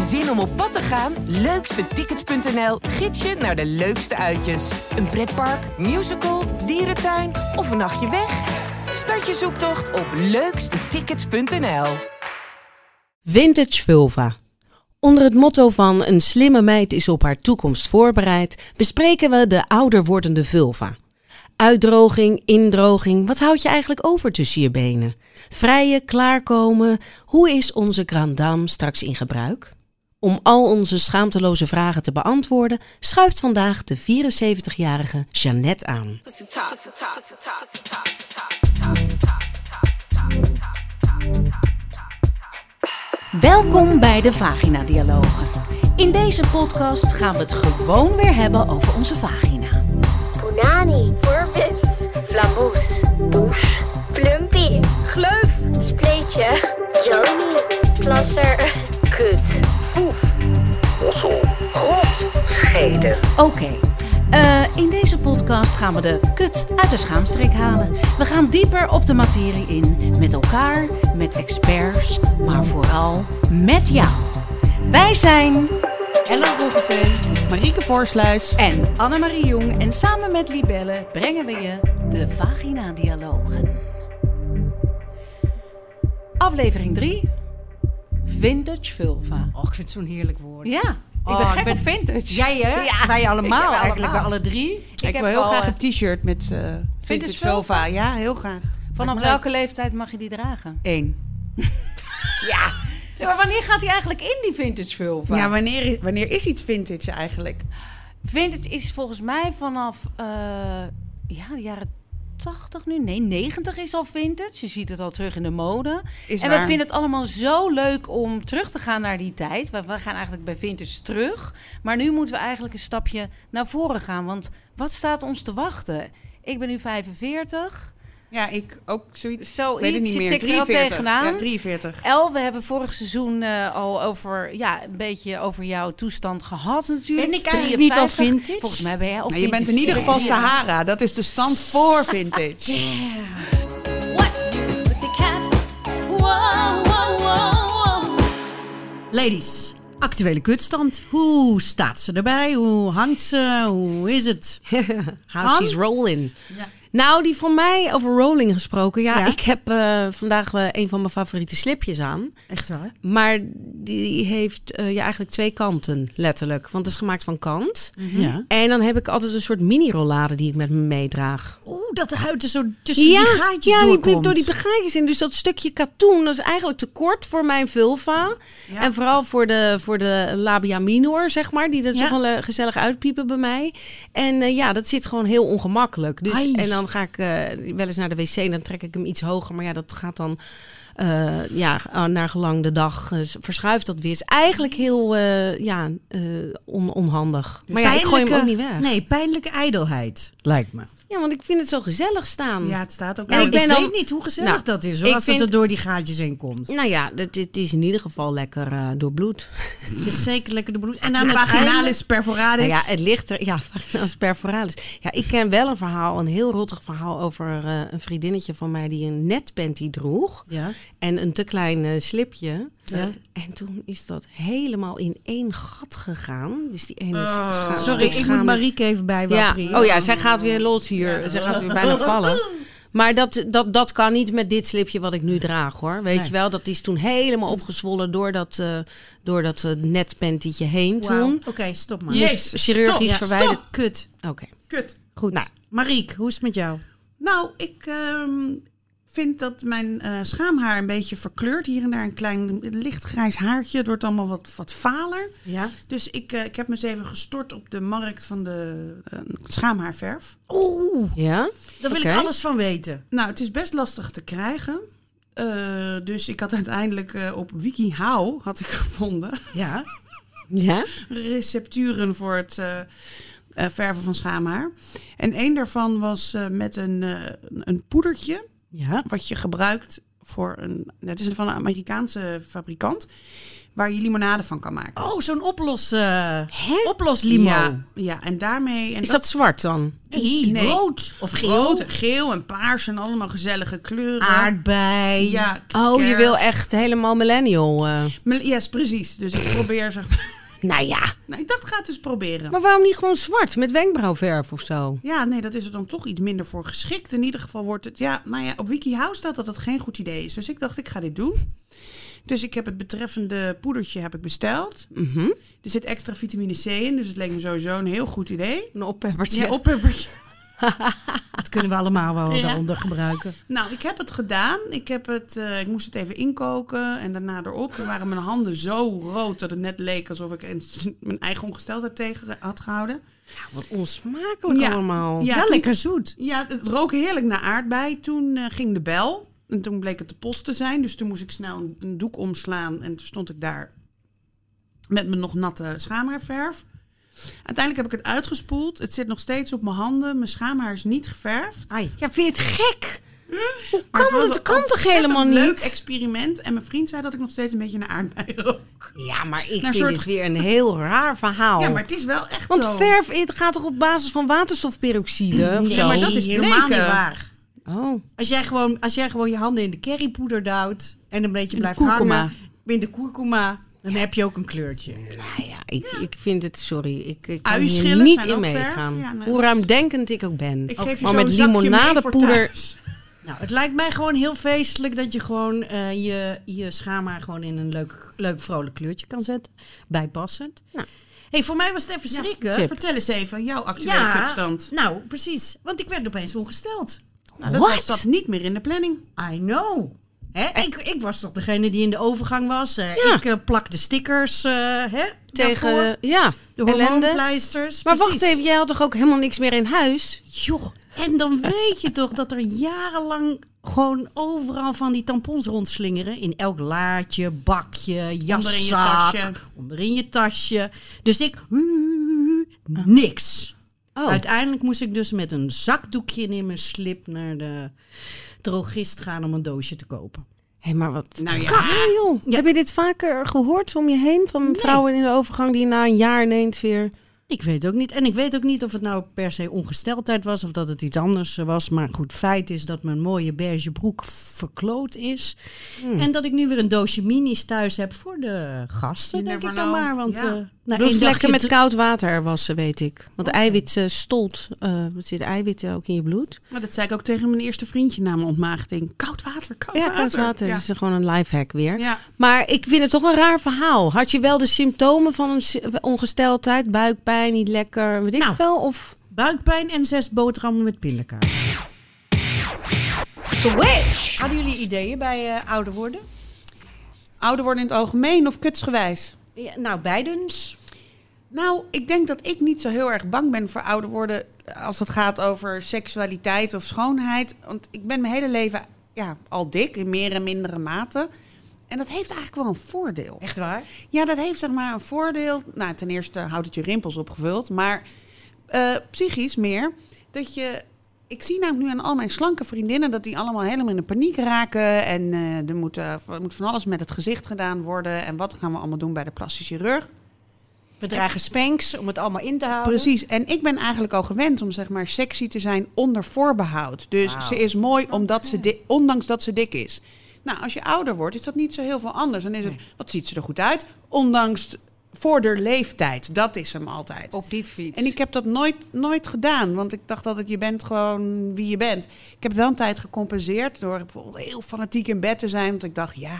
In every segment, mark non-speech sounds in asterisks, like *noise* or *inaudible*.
Zin om op pad te gaan? Leukstetickets.nl gids je naar de leukste uitjes. Een pretpark, musical, dierentuin of een nachtje weg? Start je zoektocht op leukstetickets.nl. Vintage Vulva. Onder het motto van een slimme meid is op haar toekomst voorbereid, bespreken we de ouder wordende vulva. Uitdroging, indroging, wat houd je eigenlijk over tussen je benen? Vrijen, klaarkomen, hoe is onze Grand Dame straks in gebruik? Om al onze schaamteloze vragen te beantwoorden, schuift vandaag de 74-jarige Jeannette aan. Welkom bij de Vagina Dialogen. In deze podcast gaan we het gewoon weer hebben over onze vagina. Punani, Purpis, Flamboes, Poes, Plumpy, Gleuf, Spleetje, Joni, Plasser, Kut, Foef, Mossel, Grot, Scheden. Oké, eh, in deze podcast gaan we de kut uit de schaamstreek halen. We gaan dieper op de materie in, met elkaar, met experts, maar vooral met jou. Wij zijn Ellen Roggeveen, Marieke Voorsluis. en Annemarie Jong en samen met Libelle brengen we je de Vagina Dialogen. Aflevering 3. Vintage vulva. Oh, ik vind het zo'n heerlijk woord. Ja, ik ben Oh, gek ik ben- op vintage. Jij hè? Ja. Wij allemaal eigenlijk, allemaal. alle drie. Ik, heb wil heel graag eh, een t-shirt met eh vintage vulva? vulva. Ja, heel graag. Vanaf welke leeftijd mag je die dragen? Eén. *laughs* Ja. Maar wanneer gaat hij eigenlijk in die vintage vulva? Ja, wanneer, wanneer is iets vintage eigenlijk? Vintage is volgens mij vanaf eh, ja, de jaren 80 nu. Nee, 90 is al vintage. Je ziet het al terug in de mode. Is en waar. we vinden het allemaal zo leuk om terug te gaan naar die tijd. We, we gaan eigenlijk bij vintage terug. Maar nu moeten we eigenlijk een stapje naar voren gaan. Want wat staat ons te wachten? Ik ben nu 45. Ja, ik ook zoiets. Zoiets, Ik weet het niet je meer. tikt er al 43. tegenaan. Ja, 43. El, we hebben vorig seizoen eh, al over, ja, een beetje over jouw toestand gehad natuurlijk. Ben ik eigenlijk niet al 53. vintage? Volgens mij ben jij al Nou, je bent in vintage. ieder geval Sahara. Dat is de stand voor vintage. What's new, pussycat? Wow, wow, wow, wow. Ladies, actuele kutstand. Hoe staat ze erbij? Hoe hangt ze? Hoe is het? *laughs* How Han? she's rolling. Nou, die van mij over rolling gesproken. Ja, Ja? ik heb eh, vandaag eh, een van mijn favoriete slipjes aan. Echt waar? Maar die heeft eh, ja, eigenlijk twee kanten, letterlijk. Want het is gemaakt van kant. Ja. En dan heb ik altijd een soort mini-rollade die ik met me meedraag. Oeh, dat de huid er zo tussen die gaatjes ja, die, doorkomt. door die gaatjes in. Dus dat stukje katoen, dat is eigenlijk te kort voor mijn vulva. En vooral voor de, voor de labia minor, zeg maar. Die er Ja. toch wel eh, gezellig uitpiepen bij mij. En eh, ja, dat zit gewoon heel ongemakkelijk. Dus, Ai. en dan ga ik eh, wel eens naar de wc en dan trek ik hem iets hoger. Maar ja, dat gaat dan... eh, ja, uh, naar gelang de dag eh, verschuift dat weer. is eigenlijk heel eh, ja, eh, on- onhandig. maar ja, ik gooi hem ook niet weg. Nee, pijnlijke ijdelheid, lijkt me. Ja, want ik vind het zo gezellig staan. Ja, het staat ook. En Nou, ik dan- weet niet hoe gezellig Nou, dat is, ik hoor, als vind- het er door die gaatjes heen komt. Nou ja, het, het is in ieder geval lekker eh doorbloed. *laughs* Het is zeker lekker de bloed. En aan het einde- vaginalis perforalis. Nou ja, het ligt er. Ja, *laughs* vaginalis perforalis. Ja, ik ken wel een verhaal, een heel rottig verhaal over eh, een vriendinnetje van mij die een netpanty droeg. Ja. En een te klein eh, slipje. Ja. En toen is dat helemaal in één gat gegaan. Dus die ene scha- Oh. Sorry, ik moet Marieke even Ja. bijwapperen. Oh ja, zij gaat weer los hier. Zij gaat weer bijna *laughs* vallen. Maar dat, dat, dat kan niet met dit slipje wat ik nu draag hoor. Weet Nee. je wel, dat is toen helemaal opgezwollen door dat, eh door dat eh, netpantytje heen toen. Oké, stop maar. Jezus, Moest chirurgisch stop, verwijderd. stop. Kut. Oké. Kut. Goed. Nou. Mariek, hoe is het met jou? Nou, ik ehm, vind dat mijn eh, schaamhaar een beetje verkleurt. Hier en daar een klein lichtgrijs haartje. Het wordt allemaal wat, wat valer. Ja. Dus ik, eh, ik heb me eens even gestort op de markt van de eh, schaamhaarverf. Oeh, Ja? daar wil ik alles van weten. Nou, het is best lastig te krijgen. Eh, dus ik had uiteindelijk eh, op WikiHow had ik gevonden Ja. Ja? recepturen voor het eh, eh, verven van schaamhaar. En één daarvan was eh, met een, een poedertje Ja. wat je gebruikt voor een. Het is van een Amerikaanse fabrikant. waar je limonade van kan maken. Oh, zo'n oplos, eh oploslimo. Ja, ja, en daarmee... En Is dat zwart dan? Nee, Nee. rood of geel. rood, geel en paars en allemaal gezellige kleuren. Aardbei. Ja, Oh, je wil echt helemaal millennial. eh. Yes, precies. Dus ik probeer zeg maar... Nou ja, Nou, ik dacht, ga het eens proberen. maar waarom niet gewoon zwart met wenkbrauwverf of zo? Ja, nee, dat is er dan toch iets minder voor geschikt. In ieder geval wordt het... Ja, nou ja, op WikiHow staat dat het geen goed idee is. Dus ik dacht, ik ga dit doen. Dus ik heb het betreffende poedertje heb ik besteld. Mhm. Er zit extra vitamine C in, dus het leek me sowieso een heel goed idee. Een oppeppertje. Ja, oppeppertje. *laughs* Dat kunnen we allemaal wel Ja. daaronder gebruiken. Nou, ik heb het gedaan. Ik, heb het, eh, ik moest het even inkoken en daarna erop. Toen waren mijn handen zo rood dat het net leek alsof ik mijn eigen ongesteldheid tegen had gehouden. Wat onsmakelijk Ja. allemaal. Ja, Wel lekker zoet. Ja, het rook heerlijk naar aardbei. Toen eh, ging de bel. En toen bleek het de post te zijn. Dus toen moest ik snel een, een doek omslaan. En toen stond ik daar met mijn nog natte schaamhaarverf. Uiteindelijk heb ik het uitgespoeld. Het zit nog steeds op mijn handen. Mijn schaamhaar is niet geverfd. Ai. Ja, vind je het gek? Hoe Maar kan het dat? een kan toch helemaal leuk niet? experiment. En mijn vriend zei dat ik nog steeds een beetje naar aardbei rook. Ja, maar ik Naar vind soort- dit weer een heel raar verhaal. Ja, maar het is wel echt Want zo. verf het gaat toch op basis van waterstofperoxide of Nee, maar dat is helemaal niet waar. Oh. Als jij, gewoon, als jij gewoon je handen in de currypoeder duwt en een beetje blijft hangen in de kurkuma, dan heb je ook een kleurtje. Nou ja, ik, ik vind het, sorry, ik, ik kan hier niet in meegaan. Ja, nee. Hoe ruimdenkend ik ook ben. Ik geef je maar zo'n met limonadepoeder... Nou, het lijkt mij gewoon heel feestelijk dat je gewoon eh, je, je schaamhaar gewoon in een leuk, leuk vrolijk kleurtje kan zetten. Bijpassend. Nou. hey, voor mij was het even schrikken. Vertel eens even jouw actuele kutstand. nou precies. Want ik werd opeens ongesteld. Nou, dat What? was dat niet meer in de planning. I know. Hè? Ik, ik was toch degene die in de overgang was. Eh, Ja. Ik eh, plakte stickers hè, daarvoor. Tegen, ja, de hormoonpleisters. Maar precies. wacht even, jij had toch ook helemaal niks meer in huis? Joh, en dan weet je toch dat er jarenlang gewoon overal van die tampons rondslingeren. In elk laadje, bakje, jaszak. Onder in je tasje. onder in je tasje. Dus ik, niks. Oh. Uiteindelijk moest ik dus met een zakdoekje in mijn slip naar de drogist gaan om een doosje te kopen. Hé, maar wat... Nou ja. Kak, joh. Heb je dit vaker gehoord om je heen? Van vrouwen in de overgang die na een jaar ineens weer... Ik weet ook niet. En ik weet ook niet of het nou per se ongesteldheid was of dat het iets anders was. Maar goed, feit is dat mijn mooie beige broek verkloot is. Hmm. En dat ik nu weer een doosje minis thuis heb voor de gasten, You denk ik dan know. maar. Want Ja. eh na Doe één dagje met koud water wassen, weet ik. Want eiwit eh, stolt. eh er zit eiwit ook in je bloed. Maar dat zei ik ook tegen mijn eerste vriendje na mijn ontmaagding. Koud water, koud Ja, water. koud water. Ja. Dat is gewoon een lifehack weer. Ja. Maar ik vind het toch een raar verhaal. Had je wel de symptomen van een ongesteldheid? Buikpijn, niet lekker, weet ik Nou. veel? Of... Buikpijn en zes boterhammen met pindakaas. Switch. Hadden jullie ideeën bij eh, ouder worden? Ouder worden in het algemeen of kutsgewijs? Ja, nou, beidens. Nou, ik denk dat ik niet zo heel erg bang ben voor ouder worden als het gaat over seksualiteit of schoonheid. Want ik ben mijn hele leven ja, al dik in meer en mindere mate. En dat heeft eigenlijk wel een voordeel. Echt waar? Ja, dat heeft zeg maar een voordeel. Nou, ten eerste houdt het je rimpels opgevuld. Maar eh, psychisch meer. Dat je. Ik zie namelijk nu aan al mijn slanke vriendinnen dat die allemaal helemaal in de paniek raken. En eh, er, moet, eh, er moet van alles met het gezicht gedaan worden. En wat gaan we allemaal doen bij de plastic chirurg? We dragen spanks om het allemaal in te houden. Precies. En ik ben eigenlijk al gewend om zeg maar sexy te zijn onder voorbehoud. Dus ze is mooi omdat ze di- ondanks dat ze dik is. Nou, als je ouder wordt, is dat niet zo heel veel anders. Dan is het, wat ziet ze er goed uit? Ondanks voor de leeftijd. Dat is hem altijd. Op die fiets. En ik heb dat nooit, nooit gedaan, want ik dacht altijd, je bent gewoon wie je bent. Ik heb wel een tijd gecompenseerd door bijvoorbeeld heel fanatiek in bed te zijn. Want ik dacht, ja,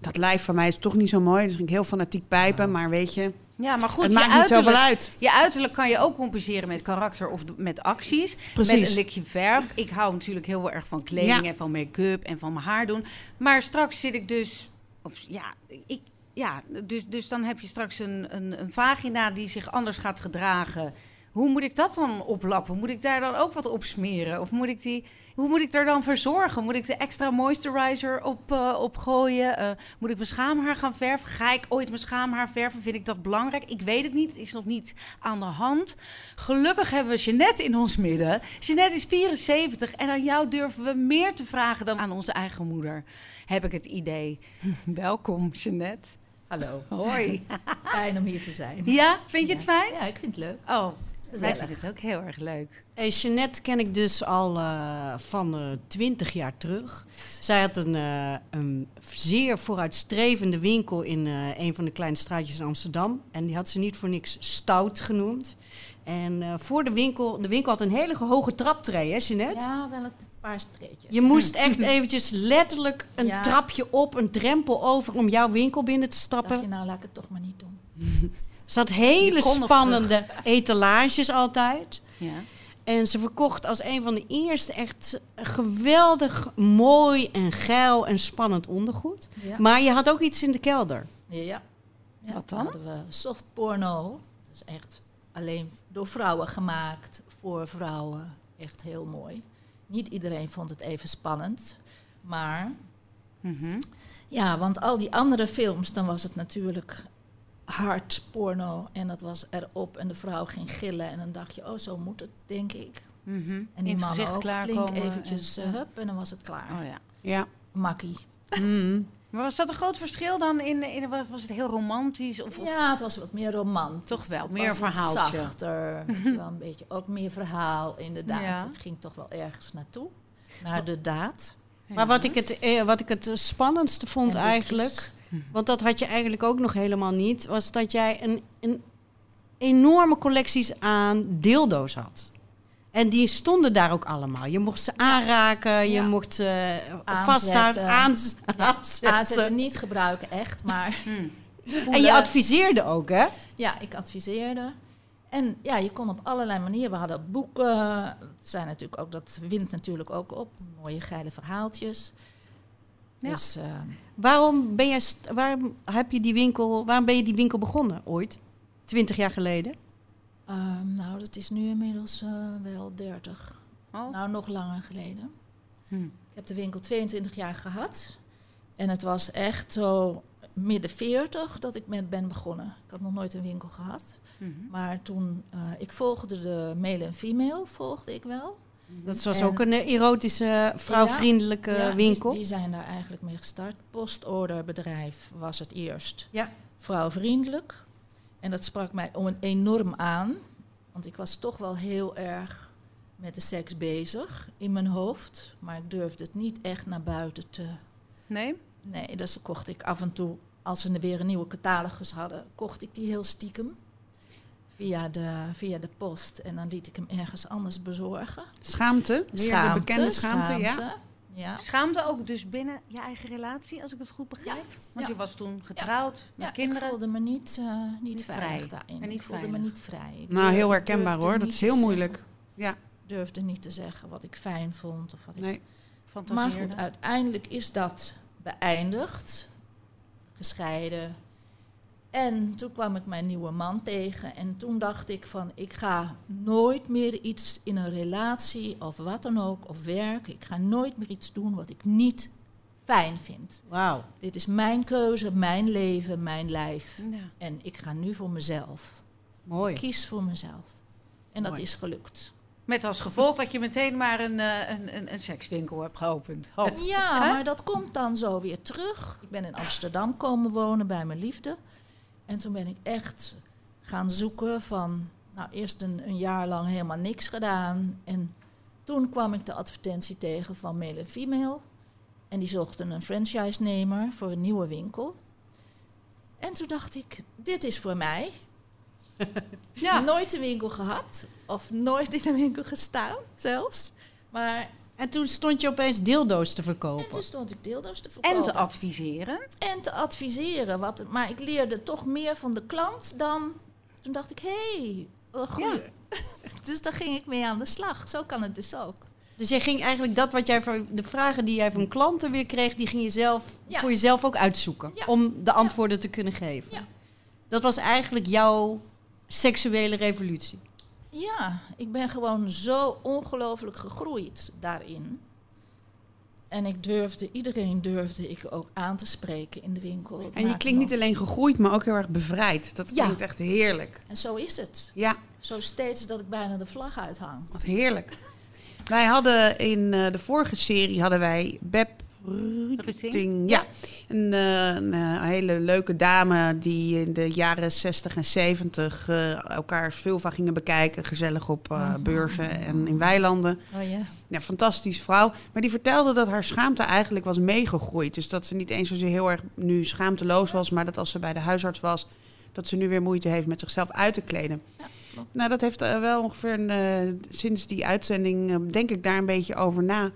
dat lijf van mij is toch niet zo mooi. Dus ging ik heel fanatiek pijpen, maar weet je, Ja, maar goed, het je maakt niet uiterlijk, zoveel uit. Je uiterlijk kan je ook compenseren met karakter of met acties. Precies. Met een likje verf. Ik hou natuurlijk heel erg van kleding Ja. en van make-up en van mijn haar doen. Maar straks zit ik dus... Of ja, ik, ja dus, dus dan heb je straks een, een, een vagina die zich anders gaat gedragen. Hoe moet ik dat dan oplappen? Moet ik daar dan ook wat op smeren? Of moet ik die... Hoe moet ik er dan voor zorgen? Moet ik de extra moisturizer op, eh, opgooien? Eh, moet ik mijn schaamhaar gaan verven? Ga ik ooit mijn schaamhaar verven? Vind ik dat belangrijk? Ik weet het niet. Het is nog niet aan de hand. Gelukkig hebben we Jeannette in ons midden. Jeannette is 74 en aan jou durven we meer te vragen dan aan onze eigen moeder. Heb ik het idee. *laughs* Welkom, Jeannette. Hallo, Hoi. *laughs* fijn om hier te zijn. Ja, vind je het fijn? Ja, ik vind het leuk. Oh, wij Gezellig. vinden het ook heel erg leuk. Hey, Jeanette ken ik dus al eh, van eh, twintig jaar terug. Zij had een, eh, een zeer vooruitstrevende winkel in eh, een van de kleine straatjes in Amsterdam. En die had ze niet voor niks stout genoemd. En eh, voor de winkel, de winkel had een hele hoge traptree, hè Jeanette? Ja, wel een paar streetjes. Je moest echt eventjes letterlijk een Ja. trapje op, een drempel over om jouw winkel binnen te dacht stappen. je, nou laat ik het toch maar niet doen. *laughs* Ze had hele spannende *laughs* etalages altijd. Ja. En ze verkocht als een van de eerste echt geweldig mooi en geil en spannend ondergoed. Ja. Maar je had ook iets in de kelder. Ja. ja. Wat dan? hadden we soft porno. Dus echt alleen door vrouwen gemaakt, voor vrouwen. Echt heel mooi. Niet iedereen vond het even spannend. Maar Mhm. ja, want al die andere films, dan was het natuurlijk hard porno. En dat was erop en de vrouw ging gillen. En dan dacht je, oh zo moet het, denk ik. Mhm. En die man ook flink klaarkomen eventjes en- eh, hup en dan was het klaar. Oh ja. Ja. Makkie. Mm. Maar was dat een groot verschil dan? In, in, was was het heel romantisch? Of, of- Ja, het was wat meer romantisch. Toch wel, Het meer verhaaltje. zachter. *laughs* wel een beetje ook meer verhaal, inderdaad. Ja. Het ging toch wel ergens naartoe. Naar de daad. Maar wat ik het, eh, wat ik het spannendste vond En eigenlijk, *laughs* want dat had je eigenlijk ook nog helemaal niet, was dat jij een, een enorme collecties aan dildo's had. En die stonden daar ook allemaal. Je mocht ze aanraken, je Ja. mocht ze eh, Aanzetten. vasthouden, aanz- aanzetten. Aanzetten niet gebruiken, echt. Maar *laughs* Hmm. En je adviseerde ook, hè? Ja, ik adviseerde. En ja, je kon op allerlei manieren. We hadden boeken. Het zijn natuurlijk ook, dat wint natuurlijk ook op. Mooie geile verhaaltjes. Ja. Dus eh, Waarom ben, jij, waarom heb je die winkel, waarom ben je die winkel begonnen ooit? Twintig jaar geleden? Ehm, nou, dat is nu inmiddels eh, wel 30. Oh. Nou, nog langer geleden. Hm. Ik heb de winkel 22 jaar gehad. En het was echt zo midden 40 dat ik met ben begonnen. Ik had nog nooit een winkel gehad. Mhm. Maar toen, eh, ik volgde de male en female, volgde ik wel. Dat was En- ook een erotische, vrouwvriendelijke Ja, die- winkel. Die, zijn daar eigenlijk mee gestart. Postorderbedrijf was het eerst. Ja. Vrouwvriendelijk. En dat sprak mij om een enorm aan. Want ik was toch wel heel erg met de seks bezig in mijn hoofd. Maar ik durfde het niet echt naar buiten te... Nee? Nee, dus kocht ik af en toe, als ze weer een nieuwe catalogus hadden, kocht ik die heel stiekem. Via de, via de post. En dan liet ik hem ergens anders bezorgen. Schaamte. Weer de bekende schaamte, schaamte, ja. Schaamte ook dus binnen je eigen relatie, als ik het goed begrijp? Want ja. je was toen getrouwd met Ja, kinderen. ik voelde me niet, eh, niet, Niet veilig daarin. en niet ik voelde me niet vrij. Ik Nou, heel herkenbaar hoor. Dat is heel zeggen- moeilijk. Ja, durfde niet te zeggen wat ik fijn vond. Of wat ik... nee. Maar Fantaseerde. goed, uiteindelijk is dat beëindigd. Gescheiden. En toen kwam ik mijn nieuwe man tegen. En toen dacht ik van, ik ga nooit meer iets in een relatie of wat dan ook, of werk. Ik ga nooit meer iets doen wat ik niet fijn vind. Wauw. Dit is mijn keuze, mijn leven, mijn lijf. Ja. En ik ga nu voor mezelf. Mooi. Kies voor mezelf. En dat is gelukt. Met als gevolg dat je meteen maar een, eh, een, een, een sekswinkel hebt geopend. Oh. Ja, maar dat komt dan zo weer terug. Ik ben in Amsterdam komen wonen bij mijn liefde. En toen ben ik echt gaan zoeken van... Nou, eerst een, een jaar lang helemaal niks gedaan. En toen kwam ik de advertentie tegen van Male Female. En die zochten een franchise-nemer voor een nieuwe winkel. En toen dacht ik, dit is voor mij. *laughs* Ja. Nooit een winkel gehad. Of nooit in een winkel gestaan zelfs. Maar En toen stond je opeens dildo's te en verkopen. toen stond ik deeldoos te verkopen. En te adviseren. En te adviseren. Wat, maar ik leerde toch meer van de klant dan... Toen dacht ik, hé, hey, goed. *laughs* dus daar ging ik mee aan de slag. Zo kan het dus ook. Dus jij ging eigenlijk dat wat jij van de vragen die jij van klanten weer kreeg, die ging je zelf Ja. voor jezelf ook uitzoeken Ja. om de antwoorden te kunnen geven. Ja. Dat was eigenlijk jouw seksuele revolutie. Ja, ik ben gewoon zo ongelooflijk gegroeid daarin. En ik durfde, iedereen durfde ik ook aan te spreken in de winkel. En je klinkt niet alleen gegroeid, maar ook heel erg bevrijd. Dat Ja. klinkt echt heerlijk. En zo is het. Ja, Zo steeds dat ik bijna de vlag uithang. wat heerlijk. Wij hadden in eh, de vorige serie hadden wij Beb Ruting. Ja, een, eh, een, eh, hele leuke dame die in de jaren 60 en 70 eh, elkaars vulva gingen bekijken. Gezellig op eh, beurzen en in weilanden. Oh ja. Ja, fantastische vrouw. Maar die vertelde dat haar schaamte eigenlijk was meegegroeid. Dus dat ze niet eens zozeer heel erg nu schaamteloos was, maar dat als ze bij de huisarts was, dat ze nu weer moeite heeft met zichzelf uit te kleden. nou, dat heeft wel ongeveer een, sinds die uitzending, denk ik daar een beetje over na.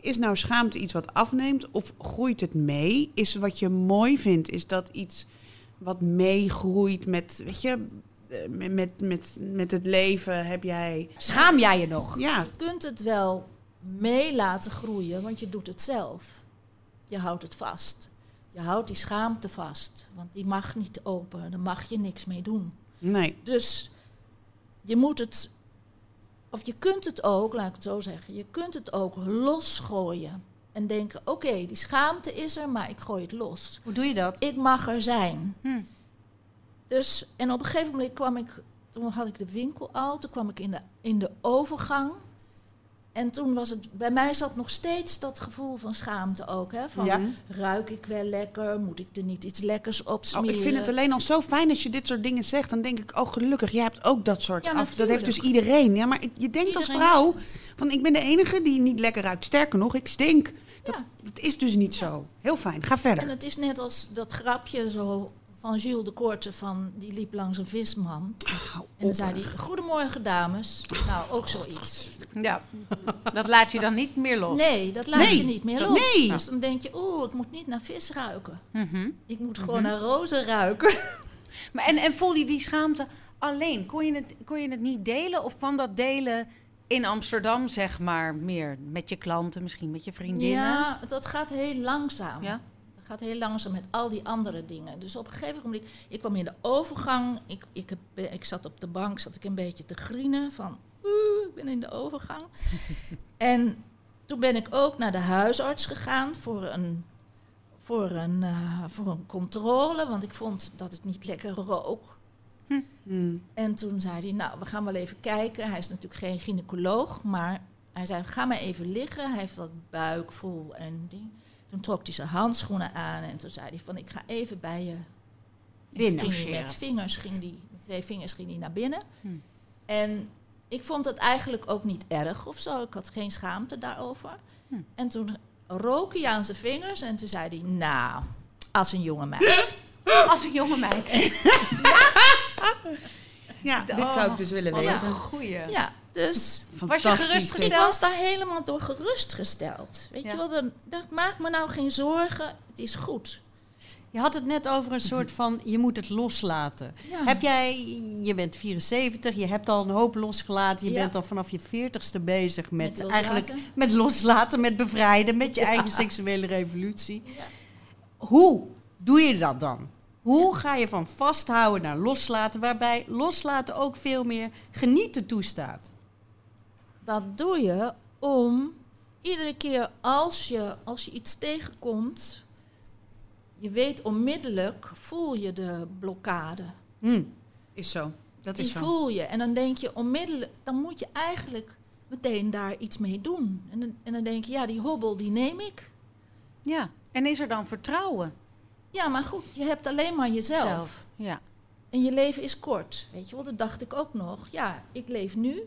Is nou schaamte iets wat afneemt of groeit het mee? Is wat je mooi vindt, is dat iets wat meegroeit met, weet je, eh, met, met, met, met het leven? Heb jij. Schaam jij je nog? Ja, Je kunt het wel mee laten groeien, want je doet het zelf. Je houdt het vast. Je houdt die schaamte vast, want die mag niet open. Daar mag je niks mee doen. nee. Dus je moet het, of je kunt het ook, laat ik het zo zeggen, je kunt het ook losgooien. En denken, oké, die schaamte is er, maar ik gooi het los. Hoe doe je dat? Ik mag er zijn. Hm. Dus, en op een gegeven moment kwam ik, toen had ik de winkel al, toen kwam ik in de, in de overgang. En toen was het, bij mij zat nog steeds dat gevoel van schaamte ook. Hè? Van, Ja. ruik ik wel lekker? Moet ik er niet iets lekkers op Oh, smeren? ik vind het alleen al zo fijn als je dit soort dingen zegt. Dan denk ik, oh gelukkig, jij hebt ook dat soort Ja, af. Dat heeft dus iedereen. Ja, maar ik- je denkt als vrouw, van ik ben de enige die niet lekker ruikt. Sterker nog, ik stink. Dat, Ja. dat is dus niet zo. Heel fijn, ga En verder. het is net als dat grapje zo van Jules de Korte, van, die liep langs een visman. En dan zei hij, goedemorgen dames. Nou, ook zoiets. Ja, dat laat je dan niet meer los. Nee, dat laat Nee. je niet meer los. Nee. Dus dan denk je, oeh, ik moet niet naar vis ruiken. Mhm. Ik moet gewoon naar rozen ruiken. *laughs* Maar en, en voel je die schaamte alleen? Kon je, het, kon je het niet delen? Of kwam dat delen in Amsterdam, zeg maar, meer met je klanten, misschien met je vriendinnen? Ja, dat gaat heel langzaam. Ja? Dat gaat heel langzaam met al die andere dingen. Dus op een gegeven moment, ik kwam in de overgang. Ik, ik, heb, ik zat op de bank, zat ik een beetje te grienen van, oeh, ik ben in de overgang. *laughs* en toen ben ik ook naar de huisarts gegaan voor een, voor een, eh, voor een controle, want ik vond dat het niet lekker rook. Hmm. En toen zei hij, nou, we gaan wel even kijken. Hij is natuurlijk geen gynaecoloog, maar hij zei, ga maar even liggen. Hij heeft wat buik vol en ding. Toen trok hij zijn handschoenen aan en toen zei hij van, ik ga even bij je Binnen. Ging hij met vingers ging die, met twee vingers ging hij naar binnen. Hm. En ik vond het eigenlijk ook niet erg of zo. Ik had geen schaamte daarover. Hm. En toen rook hij aan zijn vingers en toen zei hij, nou, als een jonge meid. *laughs* Als een jonge meid. *laughs* Ja, dit zou ik dus willen Oh, weten. wat een goeie. Ja, dus Was je Fantastisch. gerustgesteld? Ik was daar helemaal door gerustgesteld. Weet Ja. je wel, dan, dat maakt me nou geen zorgen. Het is goed. Je had het net over een soort van, je moet het loslaten. Ja. Heb jij, je bent 74, je hebt al een hoop losgelaten. Je Ja. bent al vanaf je 40ste bezig met, eigenlijk met loslaten, met bevrijden, met je eigen seksuele revolutie. Hoe doe je dat dan? Hoe ga je van vasthouden naar loslaten, waarbij loslaten ook veel meer genieten toestaat? Dat doe je om iedere keer als je, als je iets tegenkomt, je weet onmiddellijk, voel je de blokkade. Hm. Is zo. Dat Die is zo. voel je. En dan denk je onmiddellijk, dan moet je eigenlijk meteen daar iets mee doen. En dan, en dan denk je, ja, die hobbel die neem ik. Ja. En is er dan vertrouwen? Ja, maar goed, je hebt alleen maar jezelf. Zelf. Ja. En je leven is kort. Weet je wel, dat dacht ik ook nog. Ja, ik leef nu.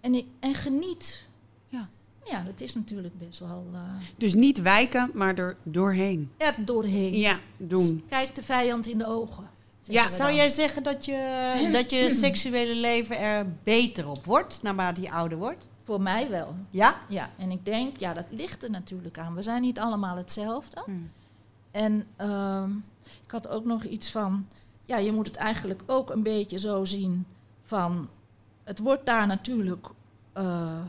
En, ik, en geniet. Ja. Ja, dat is natuurlijk best wel eh, Dus niet wijken, maar er doorheen. er doorheen. Ja, doen. Kijk de vijand in de ogen. Ja, Zou jij zeggen dat je, *laughs* dat je seksuele leven er beter op wordt naarmate je ouder wordt? Voor mij wel. Ja? Ja, en ik denk, ja, dat ligt er natuurlijk aan. We zijn niet allemaal hetzelfde. Hmm. En ehm, ik had ook nog iets van, ja, je moet het eigenlijk ook een beetje zo zien van, het wordt daar natuurlijk, eh,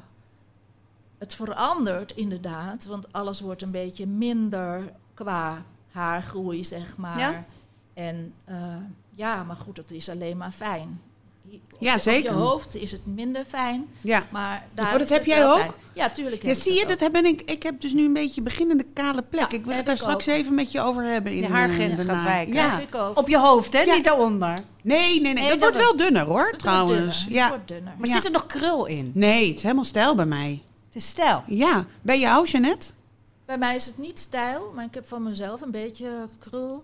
het verandert inderdaad, want alles wordt een beetje minder qua haargroei, zeg maar. Ja? En eh, ja, maar goed, dat is alleen maar fijn. Ja, je- zeker. Op je hoofd is het minder fijn, Ja. maar daar Oh, dat heb jij ook? fijn. Ja, tuurlijk heb Ja, ik zie je, dat heb ik, ik heb dus nu een beetje beginnende kale plek. Ja, ik wil het daar straks ook. even met je over hebben. In, Je eh, haargrens daarna. gaat wijken. Ja. heb ik ook. Op je hoofd, hè? Ja. Niet daaronder. Nee, nee, nee. Nee, dat, dat wordt wel dunner hoor, trouwens. dunner, Ja. Het wordt dunner. Maar Ja. zit er nog krul in? Nee, het is helemaal stijl bij mij. Het is stijl. Ja. Ben je oud, Jeannette? Bij mij is het niet stijl, maar ik heb van mezelf een beetje krul.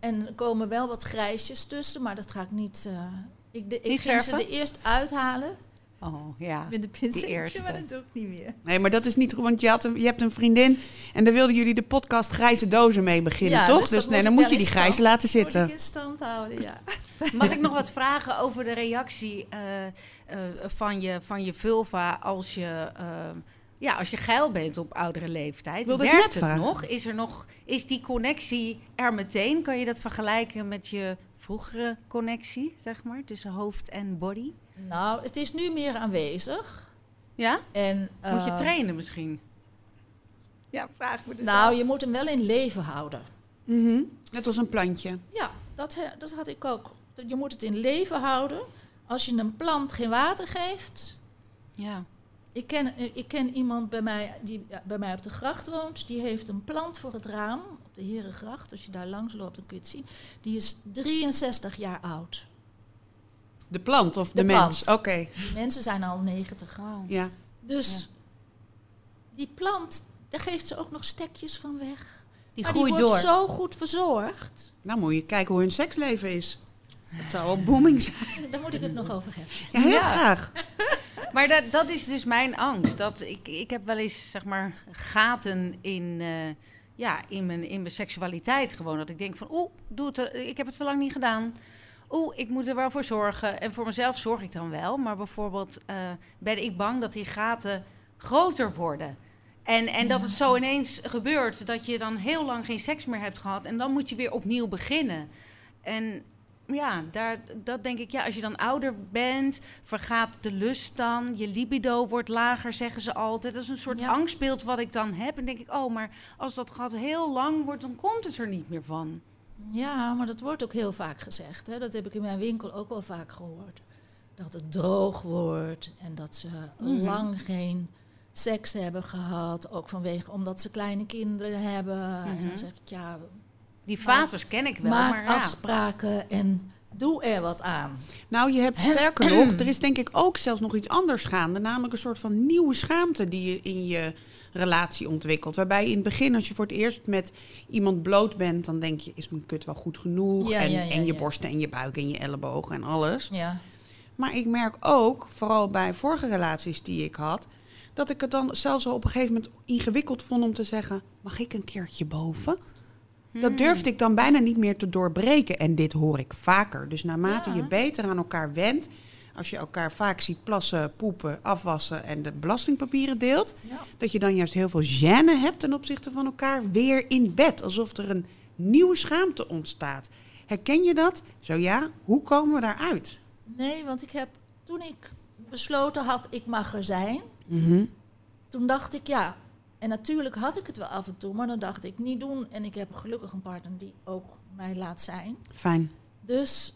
En er komen wel wat grijsjes tussen, maar dat ga ik niet... eh, ik de, ik Niet ging ze er eerst uithalen Oh, ja. met de pincetje, eerste. maar dat doe ik niet meer. Nee, maar dat is niet goed, want je, had een, je hebt een vriendin en daar wilden jullie de podcast Grijze Dozen mee beginnen, Ja, toch? dus Dus, nee, moet dan moet je die stand- laten Moet zitten. ik in stand houden, ja. *laughs* Mag ik nog wat vragen over de reactie eh, eh, van, je, van je vulva als je, eh, ja, als je geil bent op oudere leeftijd? Wilde ik Werkt net het vragen. nog? Is, er nog? is die connectie er meteen? Kan je dat vergelijken met je vroegere connectie, zeg maar, tussen hoofd en body? Nou, het is nu meer aanwezig. Ja? En, Moet je eh, trainen misschien? Ja, vraag me dus Nou, af. je moet hem wel in leven houden. Mhm. Net als een plantje. Ja, dat, dat had ik ook. Je moet het in leven houden. Als je een plant geen water geeft. Ja. Ik ken, ik ken iemand bij mij die ja, bij mij op de gracht woont. Die heeft een plant voor het raam op de Herengracht. Als je daar langs loopt, dan kun je het zien. Die is 63 jaar oud. De plant of de, De mens? Oké, Die mensen zijn al 90. Wauw. ja. Dus die plant, daar geeft ze ook nog stekjes van weg. Die maar groeit die wordt door. zo goed verzorgd. Nou moet je kijken hoe hun seksleven is. Dat zou wel booming zijn. Daar moet ik het nog over hebben. Ja, heel Ja. graag. *laughs* *laughs* Maar dat, dat is dus mijn angst. Dat ik, ik heb wel eens, zeg maar, gaten in, eh, ja, in, mijn, in mijn seksualiteit gewoon. Dat ik denk van, oeh, doe het, te- ik heb het te lang niet gedaan. Oeh, ik moet er wel voor zorgen. En voor mezelf zorg ik dan wel. Maar bijvoorbeeld eh, ben ik bang dat die gaten groter worden. En, en dat het zo ineens gebeurt dat je dan heel lang geen seks meer hebt gehad. En dan moet je weer opnieuw beginnen. En ja, daar, dat denk ik, ja, als je dan ouder bent, vergaat de lust dan. Je libido wordt lager, zeggen ze altijd. Dat is een soort Ja. angstbeeld wat ik dan heb. En denk ik, oh, maar als dat gat heel lang wordt, dan komt het er niet meer van. Ja, maar dat wordt ook heel vaak gezegd. Hè? Dat heb ik in mijn winkel ook wel vaak gehoord. Dat het droog wordt en dat ze Mhm. lang geen seks hebben gehad. Ook vanwege omdat ze kleine kinderen hebben. En Mhm. dan zeg ik, ja, Die fases ken ik wel, maak maar ja. afspraken en doe er wat aan. Nou, je hebt sterker nog, *clears throat* er is denk ik ook zelfs nog iets anders gaande. Namelijk een soort van nieuwe schaamte die je in je relatie ontwikkelt. Waarbij in het begin, als je voor het eerst met iemand bloot bent, dan denk je, is mijn kut wel goed genoeg? Ja, en, ja, ja, en je ja. borsten en je buik en je ellebogen en alles. Ja. Maar ik merk ook, vooral bij vorige relaties die ik had, dat ik het dan zelfs al op een gegeven moment ingewikkeld vond om te zeggen: mag ik een keertje boven? Dat durfde ik dan bijna niet meer te doorbreken. En dit hoor ik vaker. Dus naarmate Ja. je beter aan elkaar wendt, als je elkaar vaak ziet plassen, poepen, afwassen en de belastingpapieren deelt, Ja. dat je dan juist heel veel gêne hebt ten opzichte van elkaar weer in bed. Alsof er een nieuwe schaamte ontstaat. Herken je dat? Zo ja, hoe komen we daaruit? Nee, want ik heb toen ik besloten had, ik mag er zijn. Mhm. Toen dacht ik, ja. En natuurlijk had ik het wel af en toe, maar dan dacht ik niet doen. En ik heb gelukkig een partner die ook mij laat zijn. Fijn. Dus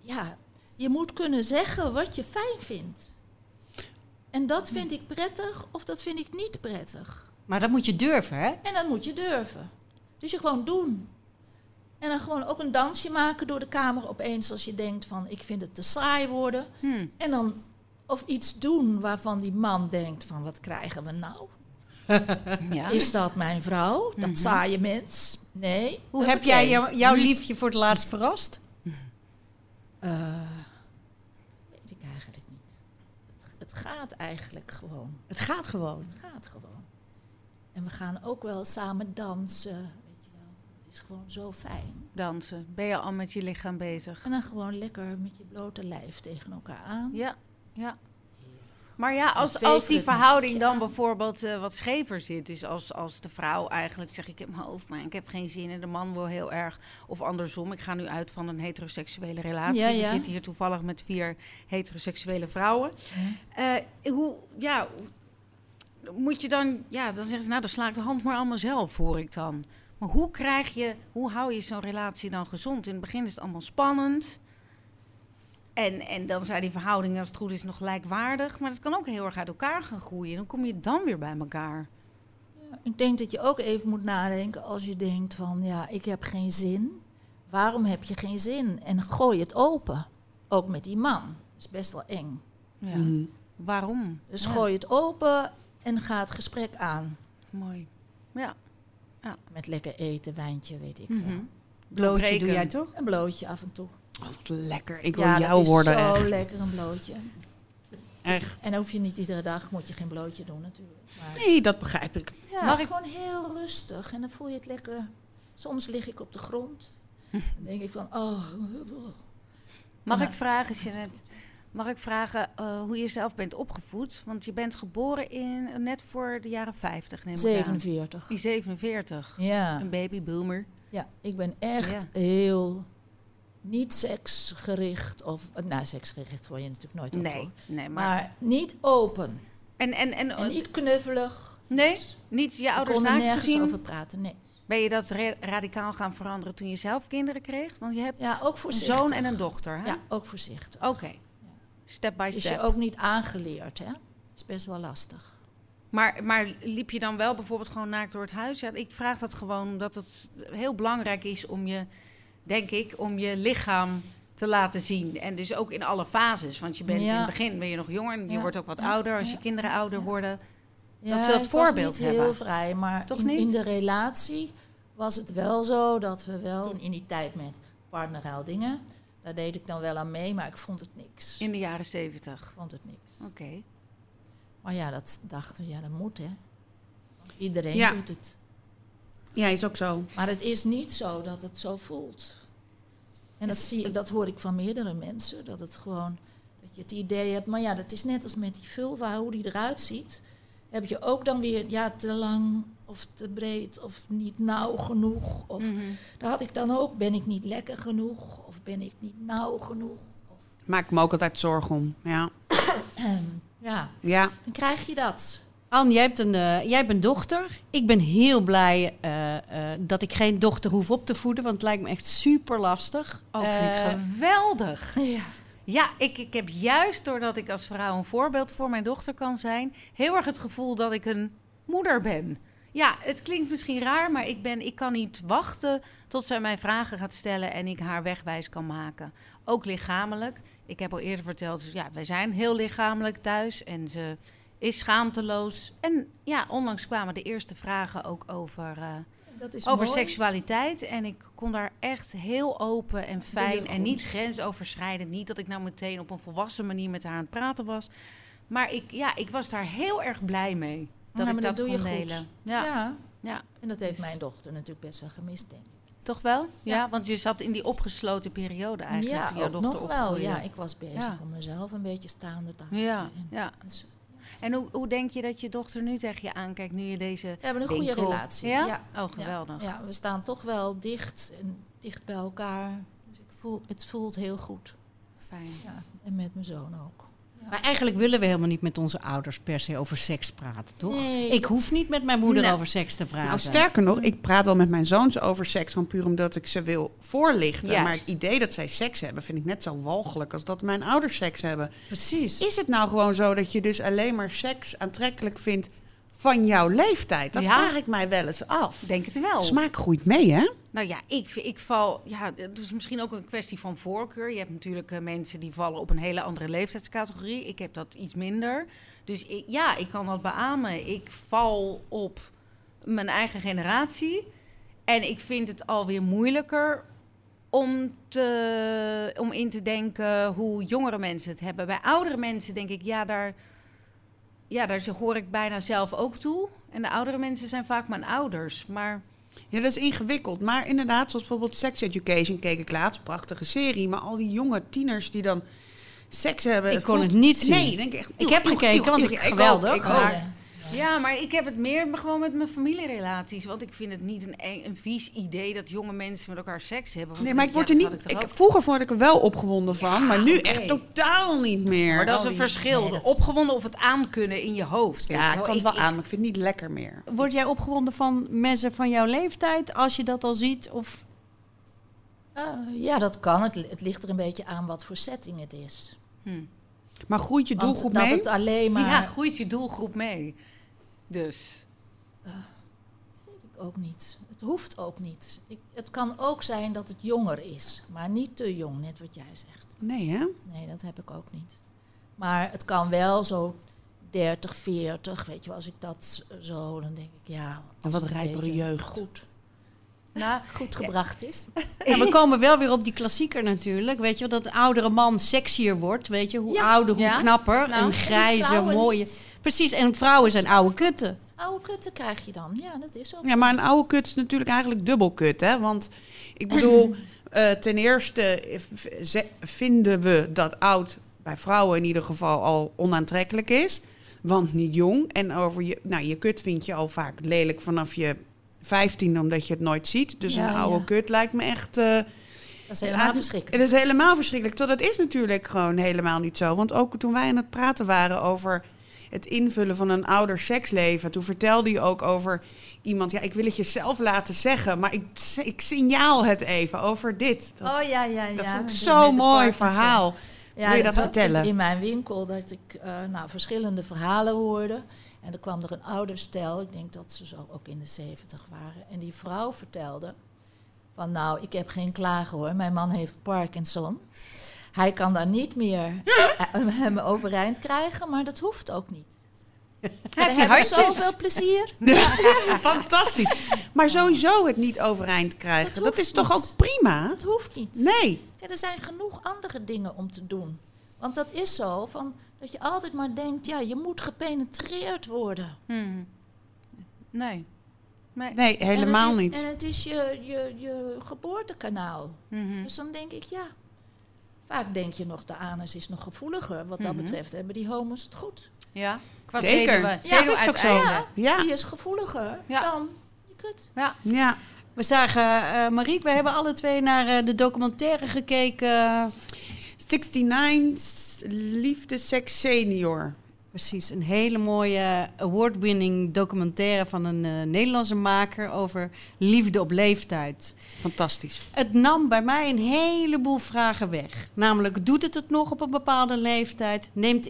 ja, je moet kunnen zeggen wat je fijn vindt. En dat vind ik prettig of dat vind ik niet prettig. Maar dat moet je durven, hè? En dat moet je durven. Dus je gewoon doen. En dan gewoon ook een dansje maken door de kamer opeens als je denkt van ik vind het te saai worden. Hm. En dan of iets doen waarvan die man denkt van wat krijgen we nou? Ja. *laughs* Is dat mijn vrouw? Dat saaie mens? Nee. Hoe heb jij jou- jouw liefje voor het laatst verrast? Eh, weet ik eigenlijk niet. Het, het gaat eigenlijk gewoon. Het gaat gewoon. Het gaat gewoon. En we gaan ook wel samen dansen. Weet je wel. Het is gewoon zo fijn. Dansen. Ben je al met je lichaam bezig? En dan gewoon lekker met je blote lijf tegen elkaar aan. Ja, ja. Maar ja, als, als die verhouding dan bijvoorbeeld eh, wat schever zit, dus als, als de vrouw eigenlijk zegt ik heb mijn hoofd, maar ik heb geen zin en de man wil heel erg, of andersom, ik ga nu uit van een heteroseksuele relatie. Ja, We ja. zitten hier toevallig met vier heteroseksuele vrouwen. Eh, hoe, ja, moet je dan, ja, dan zeggen ze nou dan sla ik de hand maar allemaal zelf, hoor ik dan. Maar hoe krijg je, hoe hou je zo'n relatie dan gezond? In het begin is het allemaal spannend. En, en dan zijn die verhoudingen, als het goed is, nog gelijkwaardig. Maar het kan ook heel erg uit elkaar gaan groeien. Dan kom je dan weer bij elkaar. Ik denk dat je ook even moet nadenken als je denkt van ja, ik heb geen zin. Waarom heb je geen zin? En gooi het open. Ook met die man. Dat is best wel eng. Ja. Mhm. Waarom? Dus Ja, gooi het open en ga het gesprek aan. Mooi. Ja. Met lekker eten, wijntje, weet ik Mhm. veel. Blootje doe jij toch? Een blootje af en toe. Oh, wat lekker. Ik wil ja, jou dat is worden. zo echt. lekker, een blootje. echt. En hoef je niet iedere dag, moet je geen blootje doen natuurlijk. Maar Nee, dat begrijp ik. ja, Mag het is ik- gewoon heel rustig. En dan voel je het lekker. Soms lig ik op de grond. *laughs* Dan denk ik van, oh. *laughs* Mag ik vragen, Jeanette, mag ik vragen eh, hoe je zelf bent opgevoed? Want je bent geboren in net voor de jaren 50, neem ik aan. 47. Die 47. Ja. Een babyboomer. ja, ik ben echt Ja. heel niet seksgericht. Of, nou, seksgericht word je natuurlijk nooit op. Nee, hoor. nee, maar... Maar niet open. en, en, en, En niet knuffelig. nee, niet je ouders er naakt nergens gezien? over praten, nee. Ben je dat ra- radicaal gaan veranderen toen je zelf kinderen kreeg? Want je hebt Ja, ook een zoon en een dochter, hè? Ja, ook voorzichtig. Oké. Step by Is step. je ook niet aangeleerd, hè? Dat is best wel lastig. Maar, maar liep je dan wel bijvoorbeeld gewoon naakt door het huis? Ja, ik vraag dat gewoon omdat het heel belangrijk is om je, denk ik, om je lichaam te laten zien. En dus ook in alle fases. Want je bent Ja. in het begin ben je nog jonger en je Ja, wordt ook wat ja, ouder als je ja, kinderen ouder ja. worden. Ja, ze dat voorbeeld niet heel hebben. vrij, maar Toch in, niet? in de relatie was het wel zo dat we wel in die tijd met partnerruildingen, daar deed ik dan wel aan mee, maar ik vond het niks. In de jaren zeventig. Ik vond het niks. Oké. Maar ja, dat dachten we, ja, dat moet hè. Iedereen Ja. doet het. Ja, is ook zo. Maar het is niet zo dat het zo voelt. En dat, zie, dat hoor ik van meerdere mensen, dat het gewoon, dat je het idee hebt, maar ja, dat is net als met die vulva, hoe die eruit ziet. Heb je ook dan weer, ja, te lang of te breed of niet nauw genoeg. Of Mhm. daar had ik dan ook, ben ik niet lekker genoeg of ben ik niet nauw genoeg. Of, Maak ik me ook altijd zorgen om. Ja. *clears throat* ja, Ja. dan krijg je dat. Anne, jij hebt een, eh, jij hebt een dochter. Ik ben heel blij eh, eh, dat ik geen dochter hoef op te voeden, want het lijkt me echt super lastig. Oh, ik vind het geweldig. Ja. Ja, ik, ik heb juist doordat ik als vrouw een voorbeeld voor mijn dochter kan zijn, heel erg het gevoel dat ik een moeder ben. Ja, het klinkt misschien raar, maar ik, ben, ik kan niet wachten tot zij mij vragen gaat stellen en ik haar wegwijs kan maken. Ook lichamelijk. Ik heb al eerder verteld, dus ja, wij zijn heel lichamelijk thuis en ze is schaamteloos. En ja, onlangs kwamen de eerste vragen ook over, eh, Dat is over mooi. seksualiteit. En ik kon daar echt heel open en fijn en niet grensoverschrijdend. Niet dat ik nou meteen op een volwassen manier met haar aan het praten was. Maar ik, ja, ik was daar heel erg blij mee. Dat Ja, ik dat, dat kon delen. Ja, ja. ja, en dat heeft mijn dochter natuurlijk best wel gemist, denk ik. toch wel? Ja. Ja. want je zat in die opgesloten periode eigenlijk. ja, toen jouw dochter nog wel. opgroeide. Ja, ik was bezig om mezelf een beetje staande te houden. Ja, En- ja. dus- En hoe, hoe denk je dat je dochter nu tegen je aankijkt, nu je deze... We hebben een goede relatie. Ja? Ja? Oh, geweldig. Ja, we staan toch wel dicht en dicht bij elkaar. Dus ik voel, het voelt heel goed. Fijn. Ja, en met mijn zoon ook. Maar eigenlijk willen we helemaal niet met onze ouders per se over seks praten, toch? Nee, ik dat- hoef niet met mijn moeder Nou. over seks te praten. Nou, sterker nog, ik praat wel met mijn zoons over seks, gewoon puur omdat ik ze wil voorlichten. Juist. Maar het idee dat zij seks hebben, vind ik net zo walgelijk als dat mijn ouders seks hebben. Precies. Is het nou gewoon zo dat je dus alleen maar seks aantrekkelijk vindt van jouw leeftijd? Dat Ja. vraag ik mij wel eens af. Denk het wel. Smaak groeit mee, hè? Nou ja, ik, ik val. Ja, het is misschien ook een kwestie van voorkeur. Je hebt natuurlijk eh, mensen die vallen op een hele andere leeftijdscategorie. Ik heb dat iets minder. Dus ik, ja, ik kan dat beamen. Ik val op mijn eigen generatie. En ik vind het alweer moeilijker om, te, om in te denken hoe jongere mensen het hebben. Bij oudere mensen denk ik, ja, daar, ja, daar hoor ik bijna zelf ook toe. En de oudere mensen zijn vaak mijn ouders. Maar Ja, dat is ingewikkeld. Maar inderdaad, zoals bijvoorbeeld Sex Education keek ik laatst. Prachtige serie. Maar al die jonge tieners die dan seks hebben. Ik het kon voelt- het niet zien. Nee, denk ik echt. Ik heb gekeken, want ik- ook, geweldig. Ik Ja, maar ik heb het meer gewoon met mijn familierelaties. Want ik vind het niet een, een vies idee dat jonge mensen met elkaar seks hebben. Nee, maar ik word er niet. Ik, vroeger vond ik er wel opgewonden van, maar nu echt totaal niet meer. Maar dat is Al een verschil. nee, dat- Opgewonden of het aankunnen in je hoofd. weet Ja, ik kan het Ik- wel aan, maar ik vind het niet lekker meer. Word jij opgewonden van mensen van jouw leeftijd als je dat al ziet? Of Eh, ja, dat kan. Het, het ligt er een beetje aan wat voor setting het is. Hm. Maar groeit je Want doelgroep dat mee? het alleen maar... Ja, groeit je doelgroep mee. Dus. weet ik ook niet. Het hoeft ook niet. Ik, het kan ook zijn dat het jonger is, maar niet te jong, net wat jij zegt. Nee, hè? Nee, dat heb ik ook niet. Maar het kan wel zo 30, 40. Weet je, wel, als ik dat zo, dan denk ik, ja. Een wat rijpere jeugd. Goed, *laughs* Nou, goed gebracht is. *laughs* Ja, we komen wel weer op die klassieker natuurlijk. Weet je wel, dat oudere man sexier wordt. Weet je, hoe Ja. ouder, hoe Ja. knapper. Nou, een grijze, mooie. niet. Precies, en vrouwen zijn oude kutten. Oude kutten krijg je dan. Ja, dat is ook. Ja, maar een oude kut is natuurlijk eigenlijk dubbel kut, hè? Want ik bedoel, *clears throat* eh, ten eerste eh, vinden we dat oud bij vrouwen in ieder geval al onaantrekkelijk is. Want niet jong. En over je, nou, je kut vind je al vaak lelijk vanaf je 15, omdat je het nooit ziet. Dus Ja, een oude ja. kut lijkt me echt. eh, Dat is helemaal ja, verschrikkelijk. Het is helemaal verschrikkelijk. Tot dat is natuurlijk gewoon helemaal niet zo. Want ook toen wij aan het praten waren over het invullen van een ouder seksleven, toen vertelde je ook over iemand. Ja, ik wil het je zelf laten zeggen, maar ik, ik signaal het even over dit. Dat, oh ja, ja, ja. dat vond ik zo'n mooi verhaal. Ja, Wil je dat vertellen? In mijn winkel dat ik eh, nou, verschillende verhalen hoorde. En er kwam er een ouder stel, ik denk dat ze zo ook in de zeventig waren. En die vrouw vertelde van nou, ik heb geen klagen hoor, mijn man heeft Parkinson. Hij kan daar niet meer eh, hem overeind krijgen, maar dat hoeft ook niet. heb je hebben hartjes? zoveel plezier. *laughs* Fantastisch. Maar sowieso het niet overeind krijgen, Dat is toch niet. ook prima? Dat hoeft niet. Nee. Kijk, er zijn genoeg andere dingen om te doen. Want dat is zo, van, dat je altijd maar denkt, ja, je moet gepenetreerd worden. Hmm. Nee. Nee. Nee, helemaal en het is, niet. En het is je, je, je geboortekanaal. Mhm. Dus dan denk ik, ja. Vaak denk je nog, de anus is nog gevoeliger. Wat dat Mhm. betreft hebben die homo's het goed. Ja, qua Zeker. zenuwen. Ja, dat is ook zo. Ja. Die is gevoeliger Ja. dan je kut. Ja. Ja. We zagen, eh Mariek, we hebben alle twee naar eh, de documentaire gekeken. 69 Liefde Seks Senior. Precies, een hele mooie award-winning documentaire van een eh, Nederlandse maker over liefde op leeftijd. Fantastisch. Het nam bij mij een heleboel vragen weg. Namelijk, doet het het nog op een bepaalde leeftijd? Neemt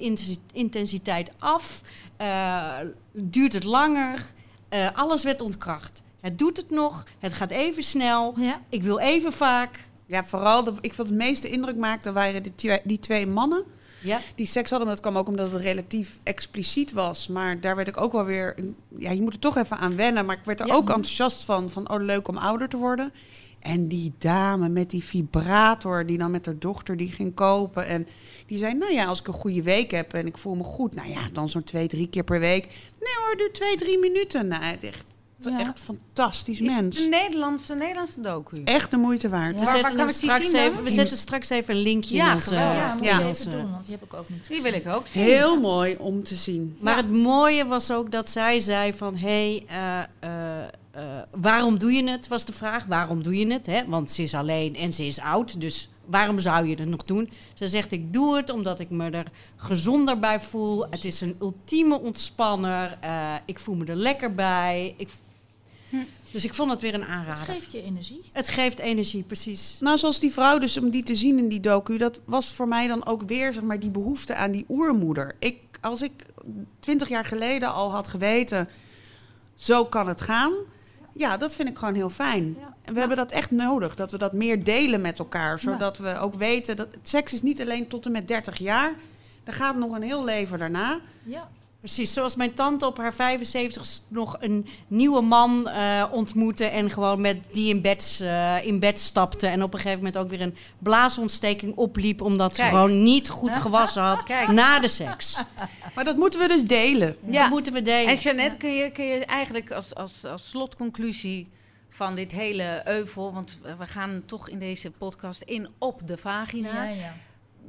intensiteit af? Eh, duurt het langer? Eh, alles werd ontkracht. Het doet het nog, het gaat even snel, Ja. ik wil even vaak. Ja, vooral, de, ik vond het meeste indruk maakte waren die die twee mannen Ja, die seks hadden. Maar dat kwam ook omdat het relatief expliciet was. Maar daar werd ik ook wel weer... Ja, je moet er toch even aan wennen. Maar ik werd er Ja. ook enthousiast van. Van, oh, leuk om ouder te worden. En die dame met die vibrator die dan met haar dochter die ging kopen. En die zei, nou ja, als ik een goede week heb en ik voel me goed. Nou ja, dan zo'n twee, drie keer per week. Nee hoor, doe twee, drie minuten. Nou, echt, Ja. echt fantastisch Is het mens. een Nederlandse, Nederlandse docu? Echt de moeite waard. Ja. we waar zetten, kan hem ik die straks zien even, we zetten straks even een linkje Ja, in onze... geweldig. Ja, moet Ja. je even doen, want die heb ik ook niet Die wil ik ook zien. Heel mooi om te zien. Maar het mooie was ook dat zij zei van... hé, hey, eh, eh, eh, waarom doe je het? Was de vraag. Waarom doe je het? Hè? Want ze is alleen en ze is oud. Dus waarom zou je het nog doen? Ze zegt, ik doe het omdat ik me er gezonder bij voel. Het is een ultieme ontspanner. Eh, ik voel me er lekker bij. Ik, dus ik vond het weer een Het aanrader. geeft je energie. Het geeft energie, precies. Nou, zoals die vrouw dus, om die te zien in die docu, dat was voor mij dan ook weer, zeg maar, die behoefte aan die oermoeder. Ik, als ik twintig jaar geleden al had geweten, zo kan het gaan. Ja, dat vind ik gewoon heel fijn. Ja. En we hebben dat echt nodig, dat we dat meer delen met elkaar. Zodat we ook weten dat seks is niet alleen tot en met 30 jaar. Er gaat nog een heel leven daarna. Ja. Precies, zoals mijn tante op haar 75 nog een nieuwe man eh, ontmoette en gewoon met die in bed, eh, in bed stapte. En op een gegeven moment ook weer een blaasontsteking opliep omdat Kijk. ze gewoon niet goed gewassen had *laughs* Kijk. na de seks. Maar dat moeten we dus delen. Ja. Dat moeten we delen. En Jeannette, kun je, kun je eigenlijk als, als, als slotconclusie van dit hele euvel... want we gaan toch in deze podcast in op de vagina. Ja, ja.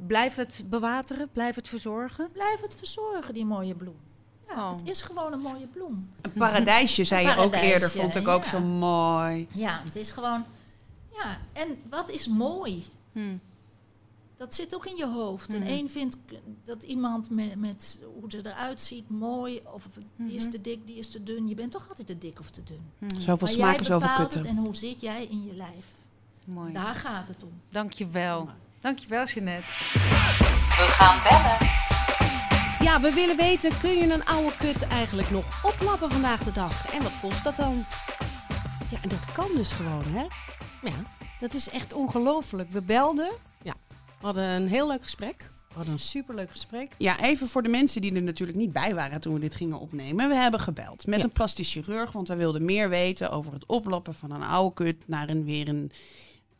Blijf het bewateren, blijf het verzorgen. Blijf het verzorgen, die mooie bloem. Ja, Oh. Het is gewoon een mooie bloem. Een paradijsje, zei je ook eerder, vond ik ook ja. zo mooi. Ja, het is gewoon... Ja, en wat is mooi? Hm. Dat zit ook in je hoofd. En één vindt dat iemand met, met hoe ze eruit ziet mooi... of die is Mhm. te dik, die is te dun. Je bent toch altijd te dik of te dun. Zoveel maar smaken, jij zoveel bepaalt kutten. en hoe zit jij in je lijf. Mooi. Daar gaat het om. Dankjewel. Dankjewel, Jeannette. Ja, we willen weten, kun je een oude kut eigenlijk nog oplappen vandaag de dag? En wat kost dat dan? Ja, en dat kan dus gewoon, hè? Ja, dat is echt ongelooflijk. We belden. We hadden een heel leuk gesprek. Wat een superleuk gesprek. Ja, even voor de mensen die er natuurlijk niet bij waren toen we dit gingen opnemen. We hebben gebeld met Ja. een plastisch chirurg, want wij wilden meer weten over het oploppen van een oude kut naar een weer een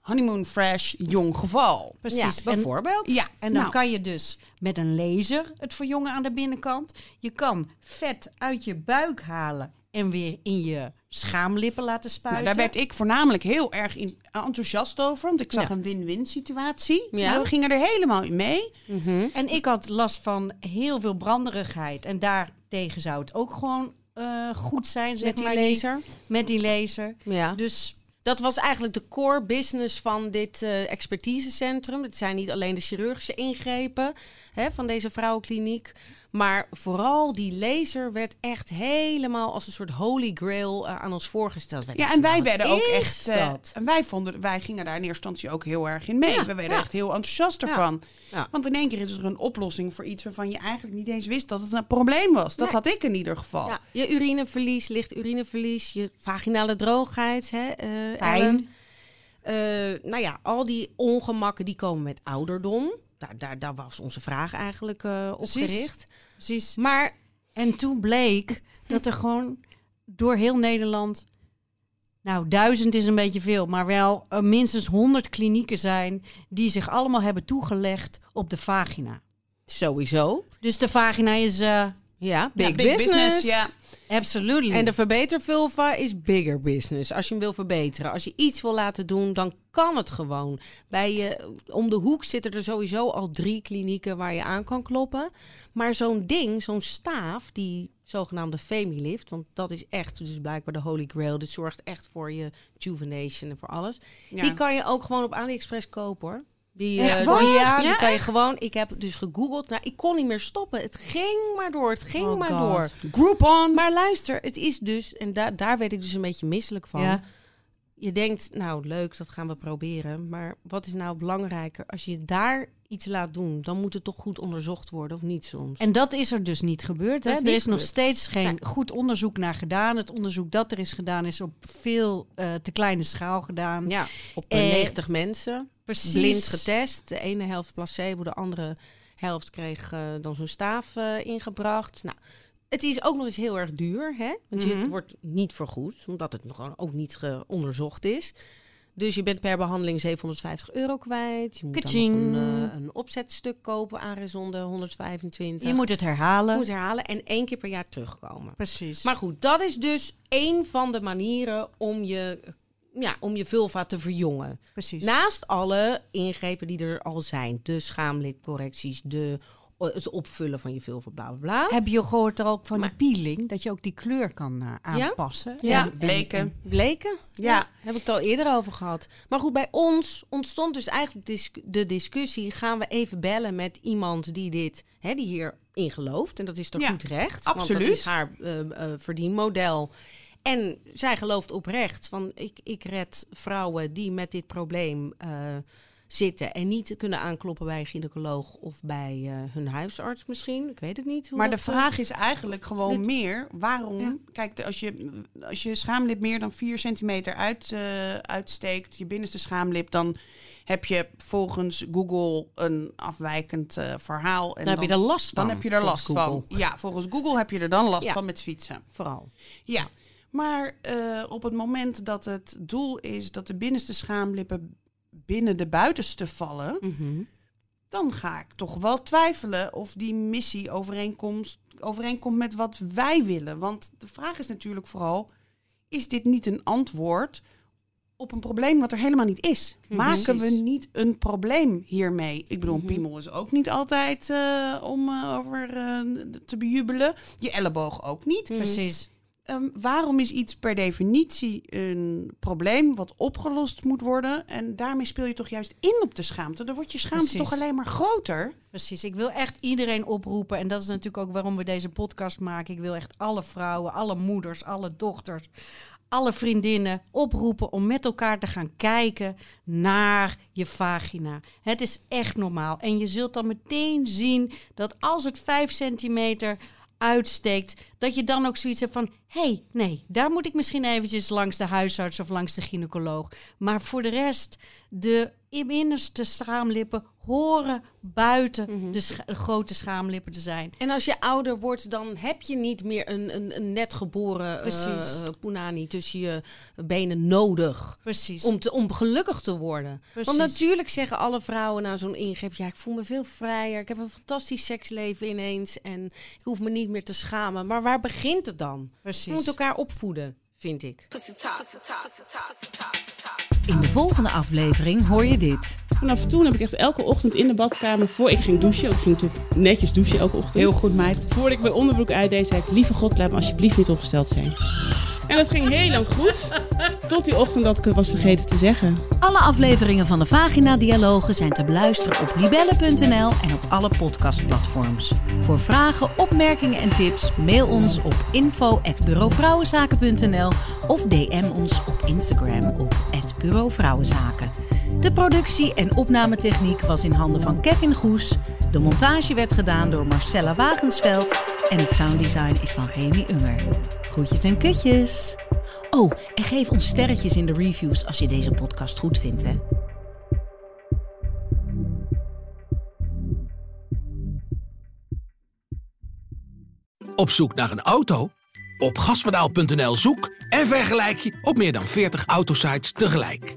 honeymoon fresh jong geval. Precies. Ja, En- bijvoorbeeld. Ja, En dan nou, kan je dus met een laser het verjongen aan de binnenkant. Je kan vet uit je buik halen en weer in je schaamlippen laten nou, spuiten. daar werd ik voornamelijk heel erg in, enthousiast over, want ik zag Ja. een win-win situatie. Ja. Nou, we gingen er helemaal in mee. Mhm. En ik had last van heel veel branderigheid. En daartegen zou het ook gewoon eh, goed zijn, zeg Met die maar. laser. Met die laser. Ja. Dus Dat was eigenlijk de core business van dit eh, expertisecentrum. Het zijn niet alleen de chirurgische ingrepen hè, van deze vrouwenkliniek. Maar vooral die laser werd echt helemaal als een soort holy grail eh, aan ons voorgesteld. Ja, en wij werden ook echt. eh, en wij vonden, wij gingen daar in eerste instantie ook heel erg in mee. Ja, we werden ja. echt heel enthousiast ervan. Ja. Want in één keer is er een oplossing voor iets waarvan je eigenlijk niet eens wist dat het een probleem was. Dat Nee. had ik in ieder geval. Je urineverlies, licht urineverlies, je vaginale droogheid, hè, eh, Pijn. Nou ja, al die ongemakken die komen met ouderdom. Daar, daar, daar was onze vraag eigenlijk eh, op Precies. gericht. precies. Maar En toen bleek *laughs* dat er gewoon door heel Nederland... Nou, duizend is een beetje veel, maar wel eh, minstens honderd klinieken zijn... die zich allemaal hebben toegelegd op de vagina. sowieso, Dus de vagina is... eh ja, big, Ja, big business. ja. absolutely. En de verbetervulva is bigger business. Als je hem wil verbeteren, als je iets wil laten doen, dan kan het gewoon. Bij je, om de hoek zitten er sowieso al drie klinieken waar je aan kan kloppen. Maar zo'n ding, zo'n staaf, die zogenaamde Femilift, want dat is echt dus blijkbaar de holy grail. Dit zorgt echt voor je juvenation en voor alles. Ja. Die kan je ook gewoon op AliExpress kopen hoor. Die, Echt eh, waar? die- ja, die Ja, kan je gewoon. Ik heb dus gegoogeld. Nou, ik kon niet meer stoppen. Het ging maar door. Het ging Oh maar God. door. Groupon. Maar luister, het is dus, en da daar werd ik dus een beetje misselijk van. Ja. Je denkt, nou leuk, dat gaan we proberen. Maar wat is nou belangrijker? Als je daar iets laat doen, dan moet het toch goed onderzocht worden, of niet soms? En dat is er dus niet gebeurd. Hè? is Er is nog steeds geen Nee. goed onderzoek naar gedaan. Het onderzoek dat er is gedaan is op veel eh, te kleine schaal gedaan. ja, op Eh, 90 mensen, Precies. blind getest. De ene helft placebo, de andere helft kreeg eh, dan zo'n staaf eh, ingebracht. Nou, het is ook nog eens heel erg duur, hè? Want je Mhm. het wordt niet vergoed, omdat het nog ook niet onderzocht is. Dus je bent per behandeling 750 euro kwijt. Je moet een, eh, een opzetstuk kopen, aangezonden 125. Je moet het herhalen. Je moet herhalen en één keer per jaar terugkomen. Precies. Maar goed, dat is dus één van de manieren om je, ja, om je vulva te verjongen. Precies. Naast alle ingrepen die er al zijn. De schaamlipcorrecties, de, het opvullen van je vulva, bla bla bla. Heb je gehoord ook van Maar- de peeling? Dat je ook die kleur kan eh, aanpassen? Ja, En- en- bleken. en- Bleken? Ja. Heb ik het al eerder over gehad. Maar goed, bij ons ontstond dus eigenlijk dis- de discussie... gaan we even bellen met iemand die dit, hè, die hierin gelooft. En dat is toch Ja, goed recht. Want absoluut. dat is haar eh, eh, verdienmodel. En zij gelooft oprecht van... Ik, ik red vrouwen die met dit probleem eh, zitten... en niet kunnen aankloppen bij een gynaecoloog of bij eh, hun huisarts misschien. Ik weet het niet. hoe Maar de eh, vraag is eigenlijk gewoon dit- meer, waarom, Ja. kijk, als je, als je schaamlip meer dan 4 centimeter uit, eh, uitsteekt, je binnenste schaamlip, dan heb je volgens Google een afwijkend verhaal. En Dan heb je er last van. dan heb je er last van. Ja, volgens Google heb je er dan last Ja. van met fietsen. Vooral. Ja, maar op het moment dat het doel is dat de binnenste schaamlippen binnen de buitenste vallen, Mhm. dan ga ik toch wel twijfelen of die missie overeenkomt, overeenkomt met wat wij willen. Want de vraag is natuurlijk vooral, is dit niet een antwoord op een probleem wat er helemaal niet is? Maken we niet een probleem hiermee? Ik bedoel, Mhm. piemel is ook niet altijd eh, om eh, over eh, te bejubelen. Je elleboog ook niet. Mhm. Precies. Ehm, waarom is iets per definitie een probleem wat opgelost moet worden? En daarmee speel je toch juist in op de schaamte. Dan wordt je schaamte Precies. toch alleen maar groter. Precies. Ik wil echt iedereen oproepen. En dat is natuurlijk ook waarom we deze podcast maken. Ik wil echt alle vrouwen, alle moeders, alle dochters, alle vriendinnen oproepen om met elkaar te gaan kijken naar je vagina. Het is echt normaal. En je zult dan meteen zien dat als het 5 centimeter uitsteekt, dat je dan ook zoiets hebt van: hé, hey, nee, daar moet ik misschien eventjes langs de huisarts of langs de gynaecoloog. Maar voor de rest, de binnenste schaamlippen horen buiten Mhm. de, grote schaamlippen te zijn. En als je ouder wordt, dan heb je niet meer een, een, een net geboren eh, punani tussen je benen nodig. Precies. Om, te, om gelukkig te worden. Precies. Want natuurlijk zeggen alle vrouwen na zo'n ingreep... ja, ik voel me veel vrijer, ik heb een fantastisch seksleven ineens... en ik hoef me niet meer te schamen. Maar waar begint het dan? Precies. Je moet elkaar opvoeden, vind ik. In de volgende aflevering hoor je dit. Vanaf toen heb ik echt elke ochtend in de badkamer, voor ik ging douchen, ik ging natuurlijk netjes douchen elke ochtend. Heel goed, meid. Voordat ik mijn onderbroek uitdeed, zei ik, lieve God, laat me alsjeblieft niet ongesteld zijn. En dat ging heel lang goed, tot die ochtend dat ik het was vergeten te zeggen. Alle afleveringen van de Vagina Dialogen zijn te beluisteren op libelle.nl en op alle podcastplatforms. Voor vragen, opmerkingen en tips mail ons op info@bureauvrouwenzaken.nl of DM ons op Instagram op @bureauvrouwenzaken. De productie en opnametechniek was in handen van Kevin Goes. De montage werd gedaan door Marcella Wagensveld en het sounddesign is van Remy Unger. Groetjes en kutjes. Oh, en geef ons sterretjes in de reviews als je deze podcast goed vindt, hè. Op zoek naar een auto? Op gaspedaal.nl zoek en vergelijk je op meer dan 40 autosites tegelijk.